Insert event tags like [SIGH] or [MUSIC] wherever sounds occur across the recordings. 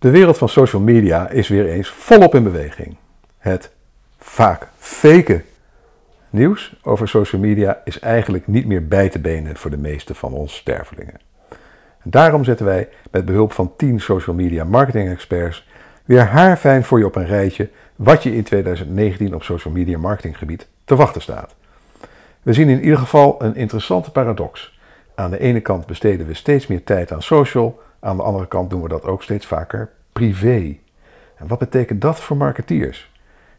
De wereld van social media is weer eens volop in beweging. Het vaak fake nieuws over social media is eigenlijk niet meer bij te benen voor de meeste van ons stervelingen. daarom zetten wij met behulp van 10 social media marketing experts weer haarfijn voor je op een rijtje wat je in 2019 op social media marketinggebied te wachten staat. We zien in ieder geval een interessante paradox. Aan de ene kant besteden we steeds meer tijd aan social, aan de andere kant doen we dat ook steeds vaker privé. En wat betekent dat voor marketeers?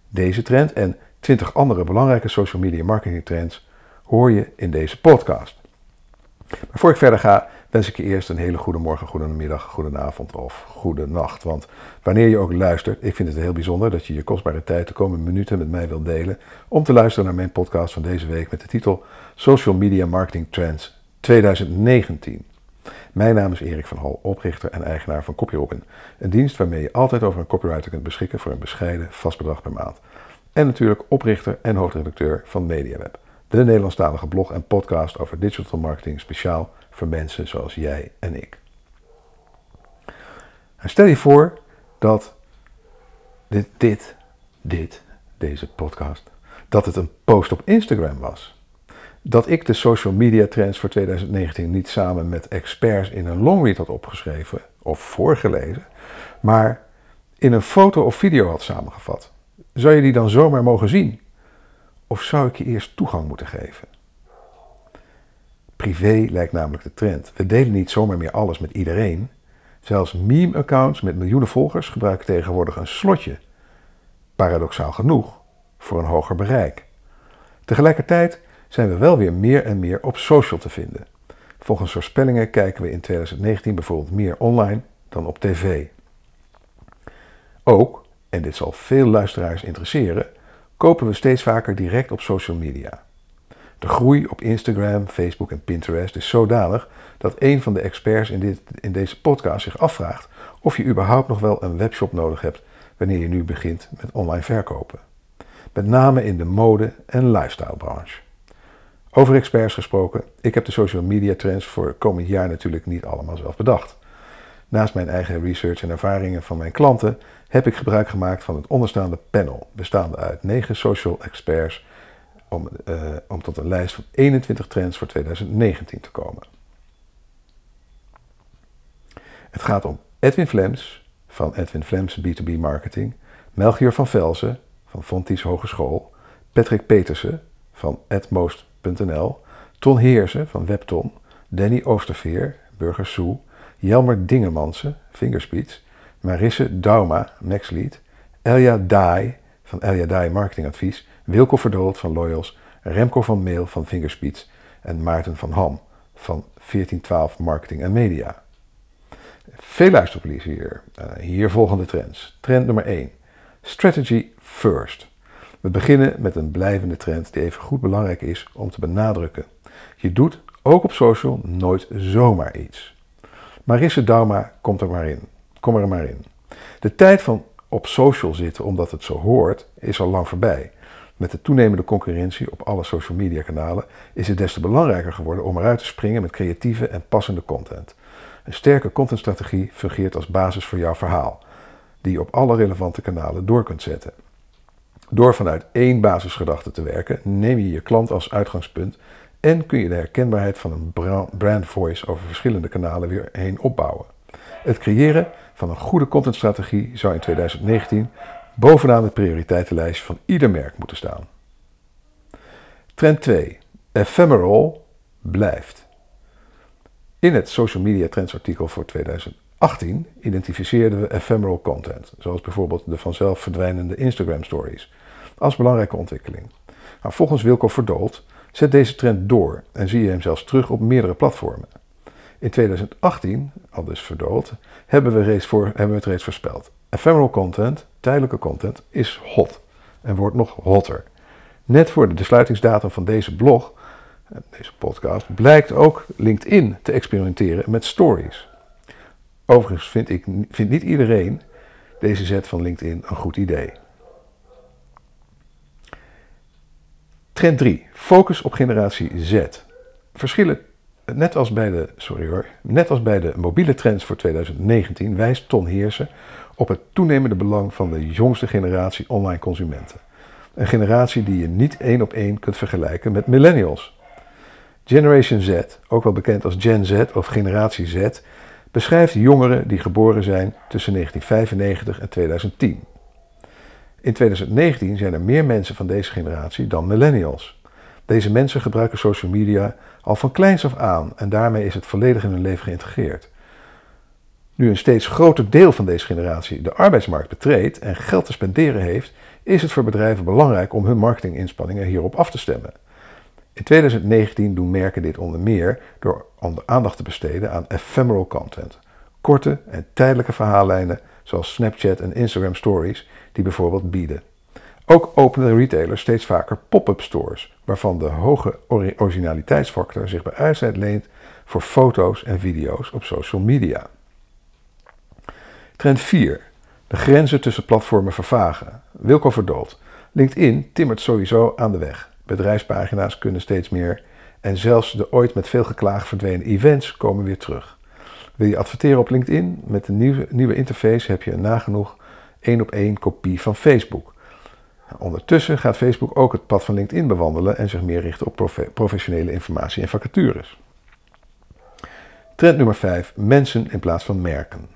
Deze trend en 20 andere belangrijke social media marketing trends hoor je in deze podcast. Maar voor ik verder ga, wens ik je eerst een hele goede morgen, goede middag, goede avond of goede nacht. Want wanneer je ook luistert, ik vind het heel bijzonder dat je je kostbare tijd de komende minuten met mij wilt delen om te luisteren naar mijn podcast van deze week met de titel Social Media Marketing Trends 2019. Mijn naam is Erik van Hal, oprichter en eigenaar van CopyRobin. Een dienst waarmee je altijd over een copywriter kunt beschikken voor een bescheiden vast bedrag per maand. En natuurlijk oprichter en hoofdredacteur van MediaWeb, de Nederlandstalige blog en podcast over digital marketing speciaal voor mensen zoals jij en ik. Stel je voor dat dit, dit, dit, deze podcast, dat het een post op Instagram was dat ik de social media trends voor 2019 niet samen met experts in een longread had opgeschreven of voorgelezen, maar in een foto of video had samengevat. Zou je die dan zomaar mogen zien? Of zou ik je eerst toegang moeten geven? Privé lijkt namelijk de trend. We delen niet zomaar meer alles met iedereen. Zelfs meme-accounts met miljoenen volgers gebruiken tegenwoordig een slotje. Paradoxaal genoeg, voor een hoger bereik. Tegelijkertijd zijn we wel weer meer en meer op social te vinden. Volgens voorspellingen kijken we in 2019 bijvoorbeeld meer online dan op tv. Ook, en dit zal veel luisteraars interesseren, kopen we steeds vaker direct op social media. De groei op Instagram, Facebook en Pinterest is zodanig dat een van de experts in, dit, in deze podcast zich afvraagt of je überhaupt nog wel een webshop nodig hebt wanneer je nu begint met online verkopen. Met name in de mode- en lifestyle branche. Over experts gesproken, ik heb de social media trends voor komend jaar natuurlijk niet allemaal zelf bedacht. Naast mijn eigen research en ervaringen van mijn klanten heb ik gebruik gemaakt van het onderstaande panel, bestaande uit 9 social experts, om, uh, om tot een lijst van 21 trends voor 2019 te komen. Het gaat om Edwin Flems van Edwin Flems B2B Marketing, Melchior van Velzen van Fonties Hogeschool, Patrick Petersen van Atmost Ton Heersen van Webton, Danny Oosterveer, Burger Soe, Jelmer Dingemansen, Fingerspeeds, Marisse Dauma, Maxlead, Elja Dai van Elja Dai Marketingadvies, Wilco Verdoold van Loyals, Remco van Meel van Fingerspeeds en Maarten van Ham van 1412 Marketing en Media. Veel luisterplezier. Uh, hier volgende trends. Trend nummer 1. Strategy first. We beginnen met een blijvende trend die even goed belangrijk is om te benadrukken. Je doet ook op social nooit zomaar iets. Marisse Dauma komt er maar in. Kom er maar in. De tijd van op social zitten omdat het zo hoort is al lang voorbij. Met de toenemende concurrentie op alle social media kanalen is het des te belangrijker geworden om eruit te springen met creatieve en passende content. Een sterke contentstrategie fungeert als basis voor jouw verhaal, die je op alle relevante kanalen door kunt zetten. Door vanuit één basisgedachte te werken, neem je je klant als uitgangspunt en kun je de herkenbaarheid van een brand voice over verschillende kanalen weer heen opbouwen. Het creëren van een goede contentstrategie zou in 2019 bovenaan de prioriteitenlijst van ieder merk moeten staan. Trend 2. Ephemeral blijft. In het social media trends artikel voor 2018 identificeerden we ephemeral content, zoals bijvoorbeeld de vanzelf verdwijnende Instagram stories, als belangrijke ontwikkeling. Maar volgens Wilco Verdoold zet deze trend door en zie je hem zelfs terug op meerdere platformen. In 2018, al dus Verdoold, hebben we, reeds voor, hebben we het reeds voorspeld. Ephemeral content, tijdelijke content, is hot en wordt nog hotter. Net voor de sluitingsdatum van deze blog, deze podcast, blijkt ook LinkedIn te experimenteren met stories. Overigens vindt, ik, vindt niet iedereen deze zet van LinkedIn een goed idee. Trend 3. Focus op generatie Z. Verschillen net als bij de, sorry hoor, net als bij de mobiele trends voor 2019 wijst Ton Heersen op het toenemende belang van de jongste generatie online consumenten. Een generatie die je niet één op één kunt vergelijken met millennials. Generation Z, ook wel bekend als Gen Z of Generatie Z, beschrijft jongeren die geboren zijn tussen 1995 en 2010. In 2019 zijn er meer mensen van deze generatie dan millennials. Deze mensen gebruiken social media al van kleins af aan en daarmee is het volledig in hun leven geïntegreerd. Nu een steeds groter deel van deze generatie de arbeidsmarkt betreedt en geld te spenderen heeft, is het voor bedrijven belangrijk om hun marketinginspanningen hierop af te stemmen. In 2019 doen merken dit onder meer door aandacht te besteden aan ephemeral content. Korte en tijdelijke verhaallijnen zoals Snapchat en Instagram Stories die bijvoorbeeld bieden. Ook openen retailers steeds vaker pop-up stores, waarvan de hoge originaliteitsfactor zich bij uitzet leent voor foto's en video's op social media. Trend 4. De grenzen tussen platformen vervagen. Wilco Verdold. LinkedIn timmert sowieso aan de weg. Bedrijfspagina's kunnen steeds meer en zelfs de ooit met veel geklaag verdwenen events komen weer terug. Wil je adverteren op LinkedIn? Met de nieuwe, nieuwe interface heb je nagenoeg één op één kopie van Facebook. Ondertussen gaat Facebook ook het pad van LinkedIn bewandelen en zich meer richten op professionele informatie en vacatures. Trend nummer 5. Mensen in plaats van merken.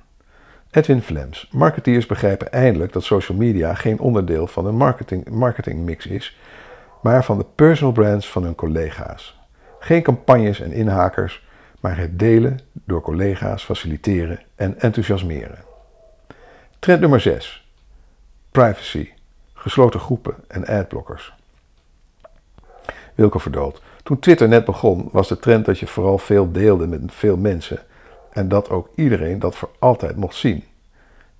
Edwin Flems. Marketeers begrijpen eindelijk dat social media geen onderdeel van een marketing, marketingmix is, maar van de personal brands van hun collega's. Geen campagnes en inhakers, maar het delen door collega's faciliteren en enthousiasmeren. Trend nummer 6. Privacy, gesloten groepen en adblockers. Wilco Verdood. Toen Twitter net begon, was de trend dat je vooral veel deelde met veel mensen en dat ook iedereen dat voor altijd mocht zien.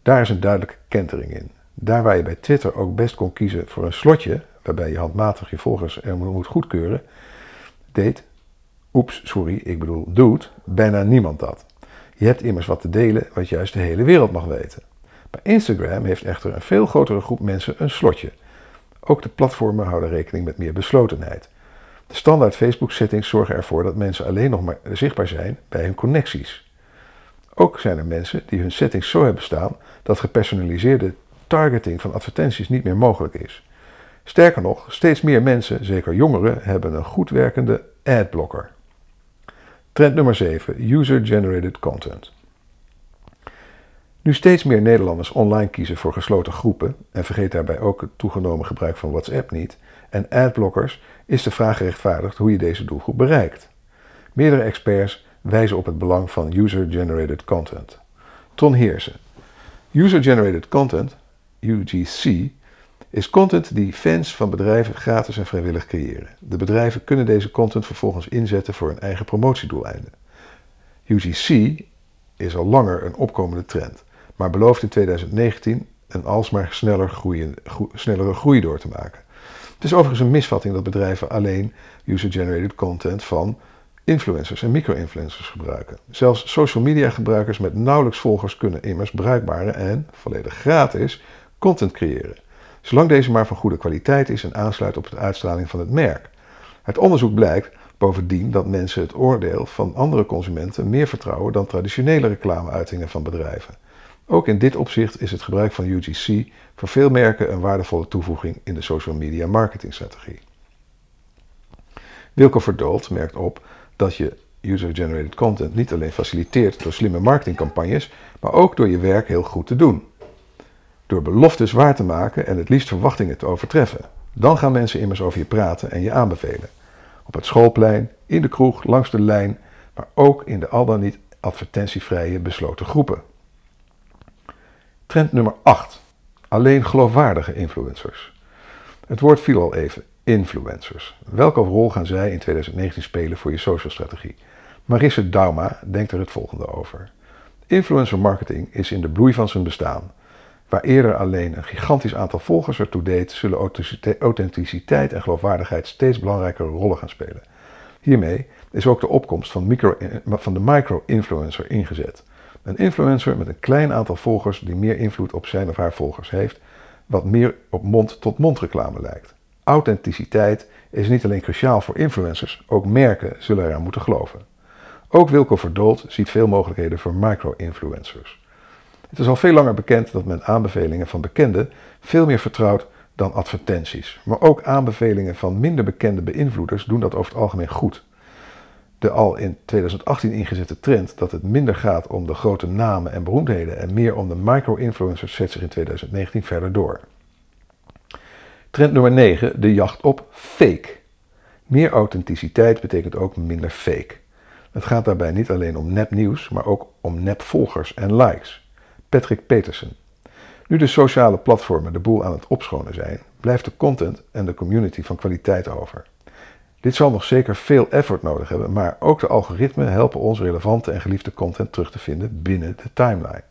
Daar is een duidelijke kentering in. Daar waar je bij Twitter ook best kon kiezen voor een slotje, waarbij je handmatig je volgers er moet goedkeuren, deed, oeps, sorry, ik bedoel doet, bijna niemand dat. Je hebt immers wat te delen wat juist de hele wereld mag weten. Bij Instagram heeft echter een veel grotere groep mensen een slotje. Ook de platformen houden rekening met meer beslotenheid. De standaard Facebook-settings zorgen ervoor dat mensen alleen nog maar zichtbaar zijn bij hun connecties. Ook zijn er mensen die hun settings zo hebben staan dat gepersonaliseerde targeting van advertenties niet meer mogelijk is. Sterker nog, steeds meer mensen, zeker jongeren, hebben een goed werkende adblocker. Trend nummer 7: User-generated content. Nu steeds meer Nederlanders online kiezen voor gesloten groepen, en vergeet daarbij ook het toegenomen gebruik van WhatsApp niet, en adblockers, is de vraag gerechtvaardigd hoe je deze doelgroep bereikt. Meerdere experts wijzen op het belang van user-generated content. Ton Heersen. User-generated content, UGC, is content die fans van bedrijven gratis en vrijwillig creëren. De bedrijven kunnen deze content vervolgens inzetten voor hun eigen promotiedoeleinden. UGC is al langer een opkomende trend maar belooft in 2019 een alsmaar sneller groeien, snellere groei door te maken. Het is overigens een misvatting dat bedrijven alleen user-generated content van influencers en micro-influencers gebruiken. Zelfs social media gebruikers met nauwelijks volgers kunnen immers bruikbare en volledig gratis content creëren. Zolang deze maar van goede kwaliteit is en aansluit op de uitstraling van het merk. Het onderzoek blijkt bovendien dat mensen het oordeel van andere consumenten meer vertrouwen dan traditionele reclameuitingen van bedrijven. Ook in dit opzicht is het gebruik van UGC voor veel merken een waardevolle toevoeging in de social media marketingstrategie. Wilco Verdold merkt op dat je user-generated content niet alleen faciliteert door slimme marketingcampagnes, maar ook door je werk heel goed te doen. Door beloftes waar te maken en het liefst verwachtingen te overtreffen. Dan gaan mensen immers over je praten en je aanbevelen. Op het schoolplein, in de kroeg, langs de lijn, maar ook in de al dan niet advertentievrije besloten groepen. Trend nummer 8. Alleen geloofwaardige influencers. Het woord viel al even. Influencers. Welke rol gaan zij in 2019 spelen voor je social strategie? Marisse Dauma denkt er het volgende over. Influencer marketing is in de bloei van zijn bestaan. Waar eerder alleen een gigantisch aantal volgers ertoe deed, zullen authenticiteit en geloofwaardigheid steeds belangrijkere rollen gaan spelen. Hiermee is ook de opkomst van, micro, van de micro-influencer ingezet. Een influencer met een klein aantal volgers die meer invloed op zijn of haar volgers heeft, wat meer op mond-tot-mond reclame lijkt. Authenticiteit is niet alleen cruciaal voor influencers, ook merken zullen eraan moeten geloven. Ook Wilco Verdold ziet veel mogelijkheden voor micro-influencers. Het is al veel langer bekend dat men aanbevelingen van bekenden veel meer vertrouwt dan advertenties. Maar ook aanbevelingen van minder bekende beïnvloeders doen dat over het algemeen goed. De al in 2018 ingezette trend dat het minder gaat om de grote namen en beroemdheden en meer om de micro-influencers zet zich in 2019 verder door. Trend nummer 9, de jacht op fake. Meer authenticiteit betekent ook minder fake. Het gaat daarbij niet alleen om nepnieuws, maar ook om nepvolgers en likes. Patrick Petersen. Nu de sociale platformen de boel aan het opschonen zijn, blijft de content en de community van kwaliteit over. Dit zal nog zeker veel effort nodig hebben, maar ook de algoritmen helpen ons relevante en geliefde content terug te vinden binnen de timeline.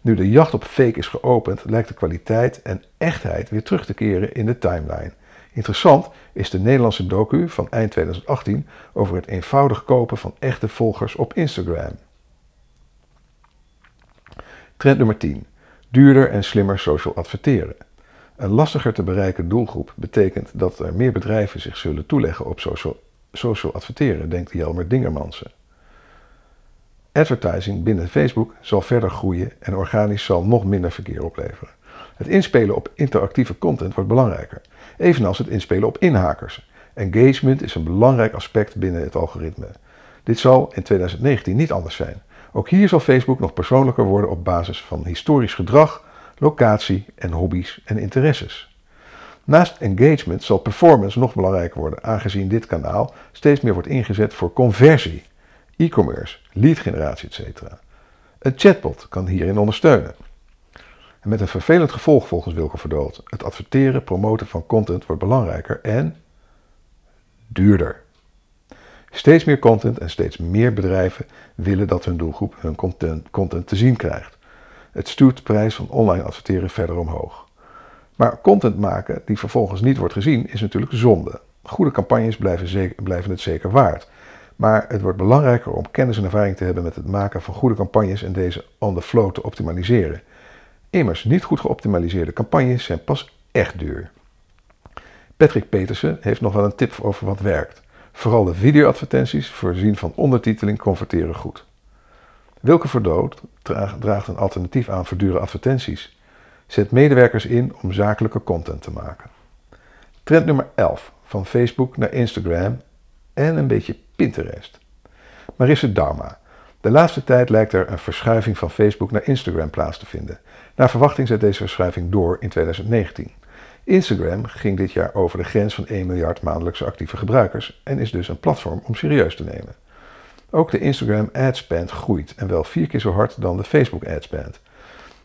Nu de jacht op fake is geopend, lijkt de kwaliteit en echtheid weer terug te keren in de timeline. Interessant is de Nederlandse docu van eind 2018 over het eenvoudig kopen van echte volgers op Instagram. Trend nummer 10. Duurder en slimmer social adverteren. Een lastiger te bereiken doelgroep betekent dat er meer bedrijven zich zullen toeleggen op social, social adverteren, denkt Jelmer Dingermansen. Advertising binnen Facebook zal verder groeien en organisch zal nog minder verkeer opleveren. Het inspelen op interactieve content wordt belangrijker, evenals het inspelen op inhakers. Engagement is een belangrijk aspect binnen het algoritme. Dit zal in 2019 niet anders zijn. Ook hier zal Facebook nog persoonlijker worden op basis van historisch gedrag, locatie en hobby's en interesses. Naast engagement zal performance nog belangrijker worden, aangezien dit kanaal steeds meer wordt ingezet voor conversie, e-commerce, leadgeneratie etc. Een chatbot kan hierin ondersteunen. En met een vervelend gevolg volgens Wilco Verdold. Het adverteren, promoten van content wordt belangrijker en duurder. Steeds meer content en steeds meer bedrijven willen dat hun doelgroep hun content te zien krijgt. Het stuurt de prijs van online adverteren verder omhoog. Maar content maken die vervolgens niet wordt gezien is natuurlijk zonde. Goede campagnes blijven, zeker, blijven het zeker waard. Maar het wordt belangrijker om kennis en ervaring te hebben met het maken van goede campagnes en deze on the flow te optimaliseren. Immers, niet goed geoptimaliseerde campagnes zijn pas echt duur. Patrick Petersen heeft nog wel een tip over wat werkt. Vooral de videoadvertenties voorzien van ondertiteling converteren goed. Wilke Verdood draagt een alternatief aan voor advertenties. Zet medewerkers in om zakelijke content te maken. Trend nummer 11. Van Facebook naar Instagram en een beetje Pinterest. Marisse Dharma. De laatste tijd lijkt er een verschuiving van Facebook naar Instagram plaats te vinden. Naar verwachting zet deze verschuiving door in 2019. Instagram ging dit jaar over de grens van 1 miljard maandelijkse actieve gebruikers en is dus een platform om serieus te nemen. Ook de Instagram ad spend groeit en wel vier keer zo hard dan de Facebook ad spend.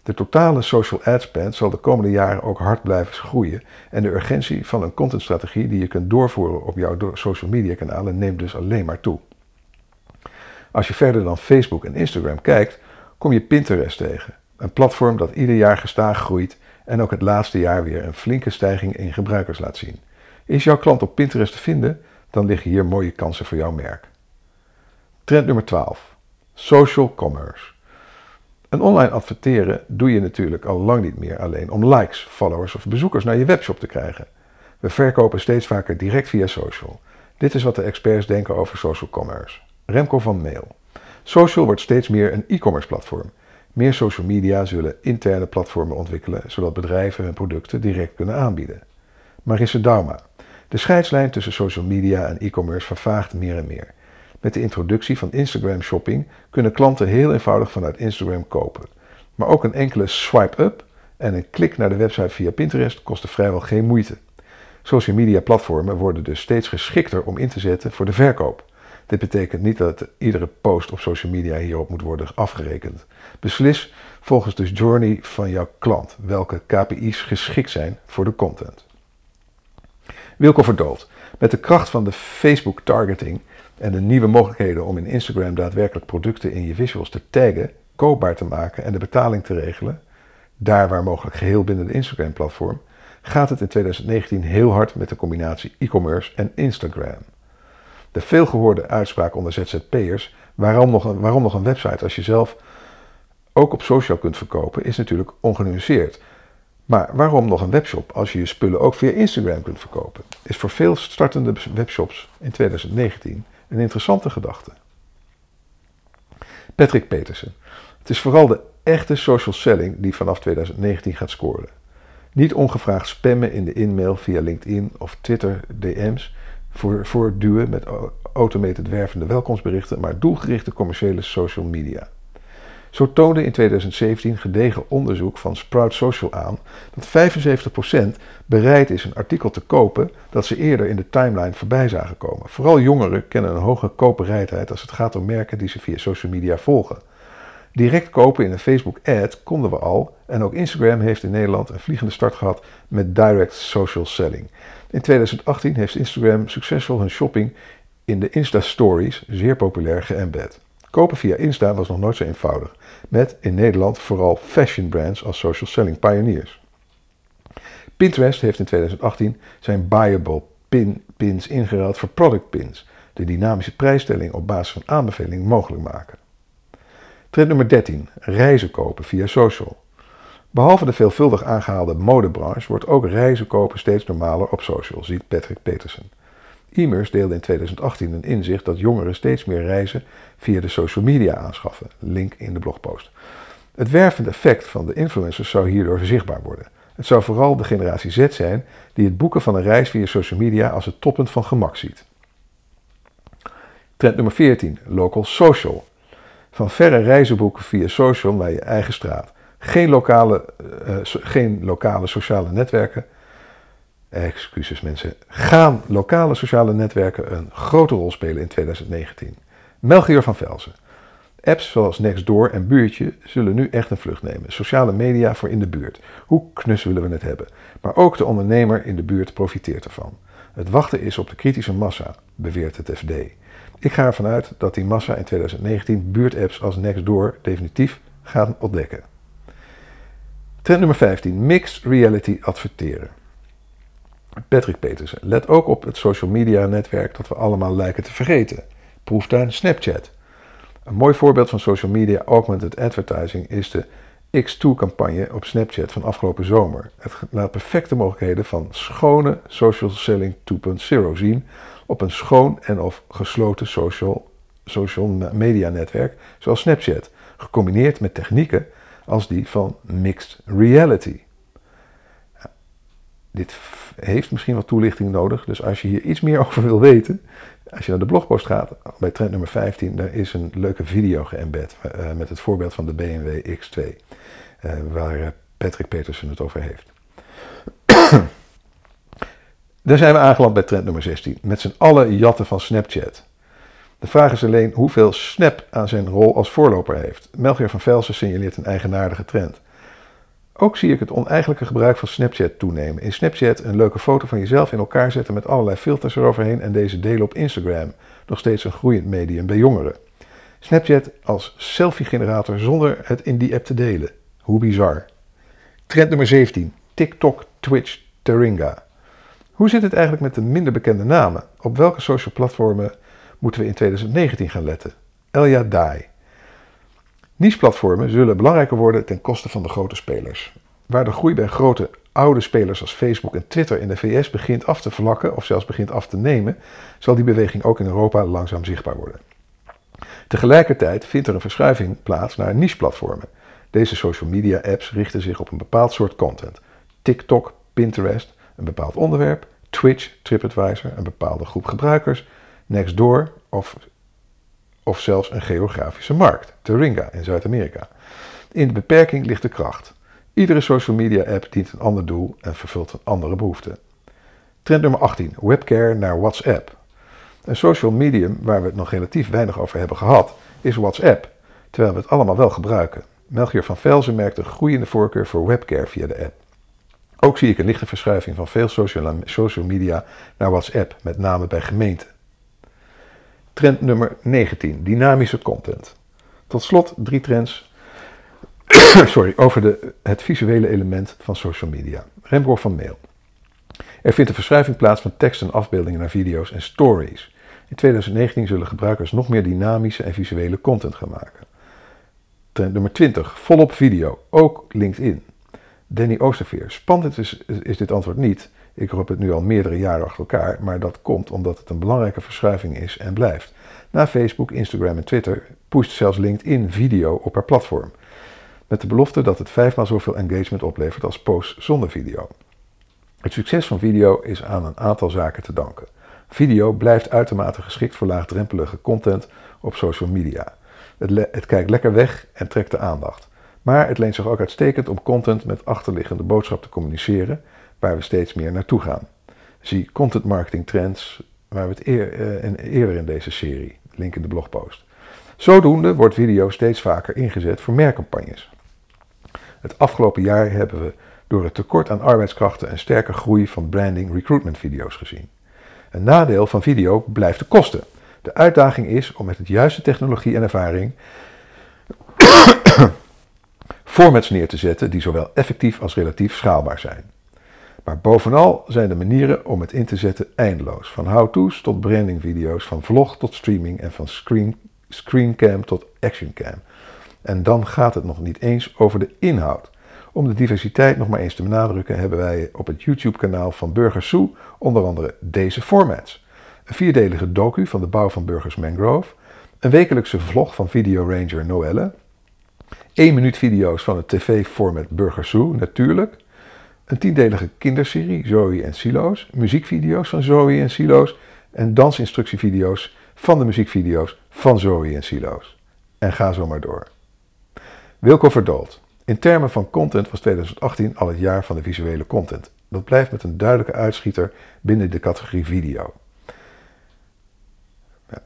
De totale social ad spend zal de komende jaren ook hard blijven groeien en de urgentie van een contentstrategie die je kunt doorvoeren op jouw social media kanalen neemt dus alleen maar toe. Als je verder dan Facebook en Instagram kijkt, kom je Pinterest tegen. Een platform dat ieder jaar gestaag groeit en ook het laatste jaar weer een flinke stijging in gebruikers laat zien. Is jouw klant op Pinterest te vinden? Dan liggen hier mooie kansen voor jouw merk. Trend nummer 12. Social commerce. Een online adverteren doe je natuurlijk al lang niet meer alleen om likes, followers of bezoekers naar je webshop te krijgen. We verkopen steeds vaker direct via social. Dit is wat de experts denken over social commerce. Remco van Mail. Social wordt steeds meer een e-commerce platform. Meer social media zullen interne platformen ontwikkelen, zodat bedrijven hun producten direct kunnen aanbieden. Marisse Dauma. De scheidslijn tussen social media en e-commerce vervaagt meer en meer. Met de introductie van Instagram Shopping kunnen klanten heel eenvoudig vanuit Instagram kopen. Maar ook een enkele swipe-up en een klik naar de website via Pinterest kosten vrijwel geen moeite. Social media platformen worden dus steeds geschikter om in te zetten voor de verkoop. Dit betekent niet dat iedere post op social media hierop moet worden afgerekend. Beslis volgens de journey van jouw klant welke KPI's geschikt zijn voor de content. Wilco Verdold. Met de kracht van de Facebook targeting en de nieuwe mogelijkheden om in Instagram daadwerkelijk producten in je visuals te taggen, koopbaar te maken en de betaling te regelen, daar waar mogelijk geheel binnen de Instagram-platform, gaat het in 2019 heel hard met de combinatie e-commerce en Instagram. De veelgehoorde uitspraak onder ZZP'ers, waarom nog, een, waarom nog een website als je zelf ook op social kunt verkopen, is natuurlijk ongenuanceerd. Maar waarom nog een webshop als je je spullen ook via Instagram kunt verkopen? Is voor veel startende webshops in 2019 een interessante gedachte. Patrick Petersen. Het is vooral de echte social selling die vanaf 2019 gaat scoren. Niet ongevraagd spammen in de inmail via LinkedIn of Twitter DM's voor, voor duwen met automated wervende welkomstberichten, maar doelgerichte commerciële social media. Zo toonde in 2017 gedegen onderzoek van Sprout Social aan dat 75% bereid is een artikel te kopen dat ze eerder in de timeline voorbij zagen komen. Vooral jongeren kennen een hoge koopbereidheid als het gaat om merken die ze via social media volgen. Direct kopen in een Facebook ad konden we al en ook Instagram heeft in Nederland een vliegende start gehad met direct social selling. In 2018 heeft Instagram succesvol hun shopping in de Insta Stories zeer populair geëmbed. Kopen via Insta was nog nooit zo eenvoudig, met in Nederland vooral fashion brands als social selling pioneers. Pinterest heeft in 2018 zijn buyable pin pins ingeruild voor product pins, de dynamische prijsstelling op basis van aanbeveling mogelijk maken. Trend nummer 13. Reizen kopen via social. Behalve de veelvuldig aangehaalde modebranche wordt ook reizen kopen steeds normaler op social, ziet Patrick Petersen. E-Mers deelde in 2018 een inzicht dat jongeren steeds meer reizen via de social media aanschaffen. Link in de blogpost. Het wervende effect van de influencers zou hierdoor zichtbaar worden. Het zou vooral de generatie Z zijn die het boeken van een reis via social media als het toppunt van gemak ziet. Trend nummer 14. Local social. Van verre reizen boeken via social naar je eigen straat. Geen lokale, uh, geen lokale sociale netwerken excuses mensen, gaan lokale sociale netwerken een grote rol spelen in 2019. Melchior van Velzen. Apps zoals Nextdoor en Buurtje zullen nu echt een vlucht nemen. Sociale media voor in de buurt. Hoe knus willen we het hebben? Maar ook de ondernemer in de buurt profiteert ervan. Het wachten is op de kritische massa, beweert het FD. Ik ga ervan uit dat die massa in 2019 buurtapps als Nextdoor definitief gaan ontdekken. Trend nummer 15. Mixed reality adverteren. Patrick Petersen. Let ook op het social media netwerk dat we allemaal lijken te vergeten. Proeftuin Snapchat. Een mooi voorbeeld van social media augmented advertising is de X2-campagne op Snapchat van afgelopen zomer. Het laat perfecte mogelijkheden van schone social selling 2.0 zien op een schoon en of gesloten social, social media netwerk zoals Snapchat, gecombineerd met technieken als die van mixed reality. Dit heeft misschien wat toelichting nodig. Dus als je hier iets meer [LAUGHS] over wil weten, als je naar de blogpost gaat, bij trend nummer 15, daar is een leuke video geëmbed uh, met het voorbeeld van de BMW X2, uh, waar eh, Patrick Petersen het over heeft. [CLEARS THROAT] Daar zijn we aangeland bij trend nummer 16, met z'n allen jatten van Snapchat. De vraag is alleen hoeveel Snap aan zijn rol als voorloper heeft. Melchior van Velsen signaleert een eigenaardige trend. Ook zie ik het oneigenlijke gebruik van Snapchat toenemen. In Snapchat een leuke foto van jezelf in elkaar zetten met allerlei filters eroverheen en deze delen op Instagram. Nog steeds een groeiend medium bij jongeren. Snapchat als selfie-generator zonder het in die app te delen. Hoe bizar. Trend nummer 17. TikTok, Twitch, Taringa. Hoe zit het eigenlijk met de minder bekende namen? Op welke social platformen moeten we in 2019 gaan letten? Elja Dai. Niche-platformen zullen belangrijker worden ten koste van de grote spelers. Waar de groei bij grote oude spelers als Facebook en Twitter in de VS begint af te vlakken of zelfs begint af te nemen, zal die beweging ook in Europa langzaam zichtbaar worden. Tegelijkertijd vindt er een verschuiving plaats naar niche-platformen. Deze social media apps richten zich op een bepaald soort content. TikTok, Pinterest, een bepaald onderwerp, Twitch, TripAdvisor, een bepaalde groep gebruikers, Nextdoor of of zelfs een geografische markt, Taringa in Zuid-Amerika. In de beperking ligt de kracht. Iedere social media app dient een ander doel en vervult een andere behoefte. Trend nummer 18. Webcare naar WhatsApp. Een social medium waar we het nog relatief weinig over hebben gehad, is WhatsApp, terwijl we het allemaal wel gebruiken. Melchior van Velzen merkt een groeiende voorkeur voor webcare via de app. Ook zie ik een lichte verschuiving van veel social media naar WhatsApp, met name bij gemeenten. Trend nummer 19, dynamische content. Tot slot drie trends [COUGHS] sorry, over de, het visuele element van social media. Remco van Mail. Er vindt een verschuiving plaats van tekst en afbeeldingen naar video's en stories. In 2019 zullen gebruikers nog meer dynamische en visuele content gaan maken. Trend nummer 20, volop video, ook LinkedIn. Danny Oosterveer. Spannend is, is dit antwoord niet. Ik roep het nu al meerdere jaren achter elkaar, maar dat komt omdat het een belangrijke verschuiving is en blijft. Na Facebook, Instagram en Twitter pusht zelfs LinkedIn video op haar platform. Met de belofte dat het vijfmaal zoveel engagement oplevert als posts zonder video. Het succes van video is aan een aantal zaken te danken. Video blijft uitermate geschikt voor laagdrempelige content op social media. Het, het, kijkt lekker weg en trekt de aandacht. Maar het leent zich ook uitstekend om content met achterliggende boodschap te communiceren, waar we steeds meer naartoe gaan. Zie content marketing trends, waar we het uh, eerder in deze serie, link in de blogpost. Zodoende wordt video steeds vaker ingezet voor merkcampagnes. Het afgelopen jaar hebben we door het tekort aan arbeidskrachten een sterke groei van branding recruitment video's gezien. Een nadeel van video blijft de kosten. De uitdaging is om met het juiste technologie en ervaring [COUGHS] formats neer te zetten die zowel effectief als relatief schaalbaar zijn. Maar bovenal zijn de manieren om het in te zetten eindeloos. Van how-to's tot brandingvideo's, van vlog tot streaming en van screen, screencam tot actioncam. En dan gaat het nog niet eens over de inhoud. Om de diversiteit nog maar eens te benadrukken, hebben wij op het YouTube-kanaal van Burgers Zoo onder andere deze formats: een vierdelige docu van de bouw van Burgers Mangrove, een wekelijkse vlog van Video Ranger Noelle, 1 minuut video's van het tv-format Burgers Zoo, natuurlijk, een tiendelige kinderserie Zoe en Silo's, muziekvideo's van Zoe en Silo's en dansinstructievideo's van de muziekvideo's van Zoe en Silo's. En ga zo maar door. Wilco Verdoold. In termen van content was 2018 al het jaar van de visuele content. Dat blijft met een duidelijke uitschieter binnen de categorie video.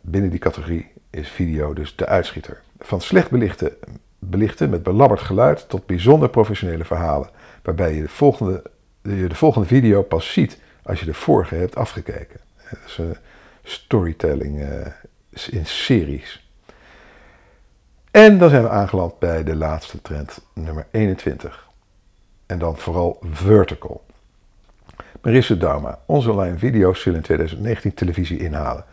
Binnen die categorie is video dus de uitschieter. Van slecht belichten, belichten met belabberd geluid tot bijzonder professionele verhalen, waarbij je de volgende, de volgende video pas ziet als je de vorige hebt afgekeken. Dat een storytelling uh, in series. En dan zijn we aangeland bij de laatste trend, nummer 21. En dan vooral vertical. Marisse Dauma, onze online video's zullen in 2019 televisie inhalen.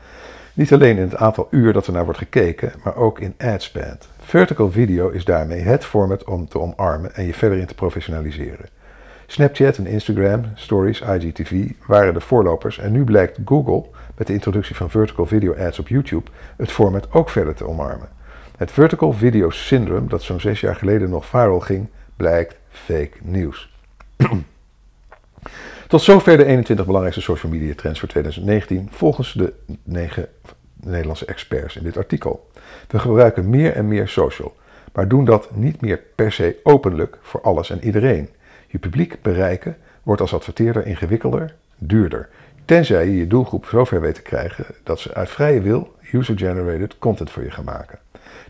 Niet alleen in het aantal uur dat er naar wordt gekeken, maar ook in adspend. Vertical video is daarmee het format om te omarmen en je verder in te professionaliseren. Snapchat en Instagram, Stories, IGTV waren de voorlopers en nu blijkt Google met de introductie van vertical video ads op YouTube het format ook verder te omarmen. Het Vertical Video Syndrome, dat zo'n zes jaar geleden nog viral ging, blijkt fake nieuws. [CLEARS THROAT] Tot zover de 21 belangrijkste social media trends voor 2019 volgens de negen Nederlandse experts in dit artikel. We gebruiken meer en meer social, maar doen dat niet meer per se openlijk voor alles en iedereen. Je publiek bereiken wordt als adverteerder ingewikkelder, duurder, tenzij je je doelgroep zover weet te krijgen dat ze uit vrije wil user-generated content voor je gaan maken.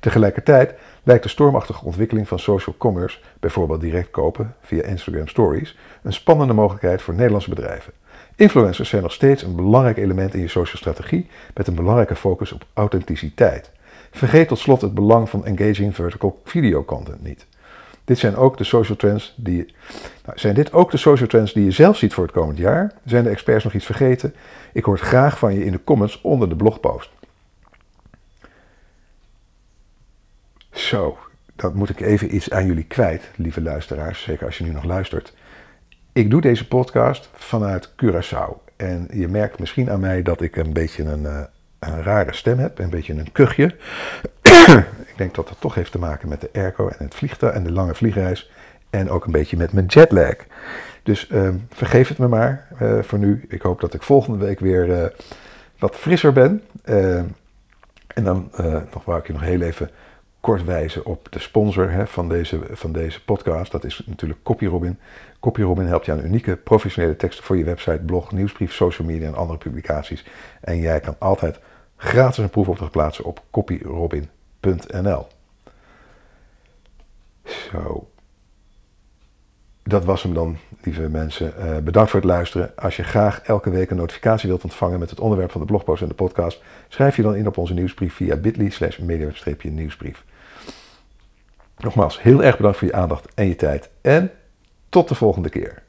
Tegelijkertijd lijkt de stormachtige ontwikkeling van social commerce, bijvoorbeeld direct kopen via Instagram Stories, een spannende mogelijkheid voor Nederlandse bedrijven. Influencers zijn nog steeds een belangrijk element in je social strategie met een belangrijke focus op authenticiteit. Vergeet tot slot het belang van engaging vertical video content niet. Dit zijn ook de social trends die. Nou, zijn dit ook de social trends die je zelf ziet voor het komend jaar? Zijn de experts nog iets vergeten? Ik hoor het graag van je in de comments onder de blogpost. Zo, dat moet ik even iets aan jullie kwijt, lieve luisteraars, zeker als je nu nog luistert. Ik doe deze podcast vanuit Curaçao. En je merkt misschien aan mij dat ik een beetje een, uh, een rare stem heb, een beetje een kuchje. ik denk dat dat toch heeft te maken met de airco en het vliegtuig en de lange vliegreis. En ook een beetje met mijn jetlag. Dus uh, vergeef het me maar uh, voor nu. Ik hoop dat ik volgende week weer uh, wat frisser ben. en dan nog wou ik je nog heel even kort wijzen op de sponsor hè, van, deze, van deze podcast. Dat is natuurlijk CopyRobin. CopyRobin helpt je aan unieke professionele teksten voor je website, blog, nieuwsbrief, social media en andere publicaties. En jij kan altijd gratis een proefopdracht plaatsen op copyrobin.nl. Zo. Dat was hem dan, lieve mensen. Uh, bedankt voor het luisteren. Als je graag elke week een notificatie wilt ontvangen met het onderwerp van de blogpost en de podcast, schrijf je dan in op onze nieuwsbrief via bit.ly slash nieuwsbrief Nogmaals, heel erg bedankt voor je aandacht en je tijd. En tot de volgende keer.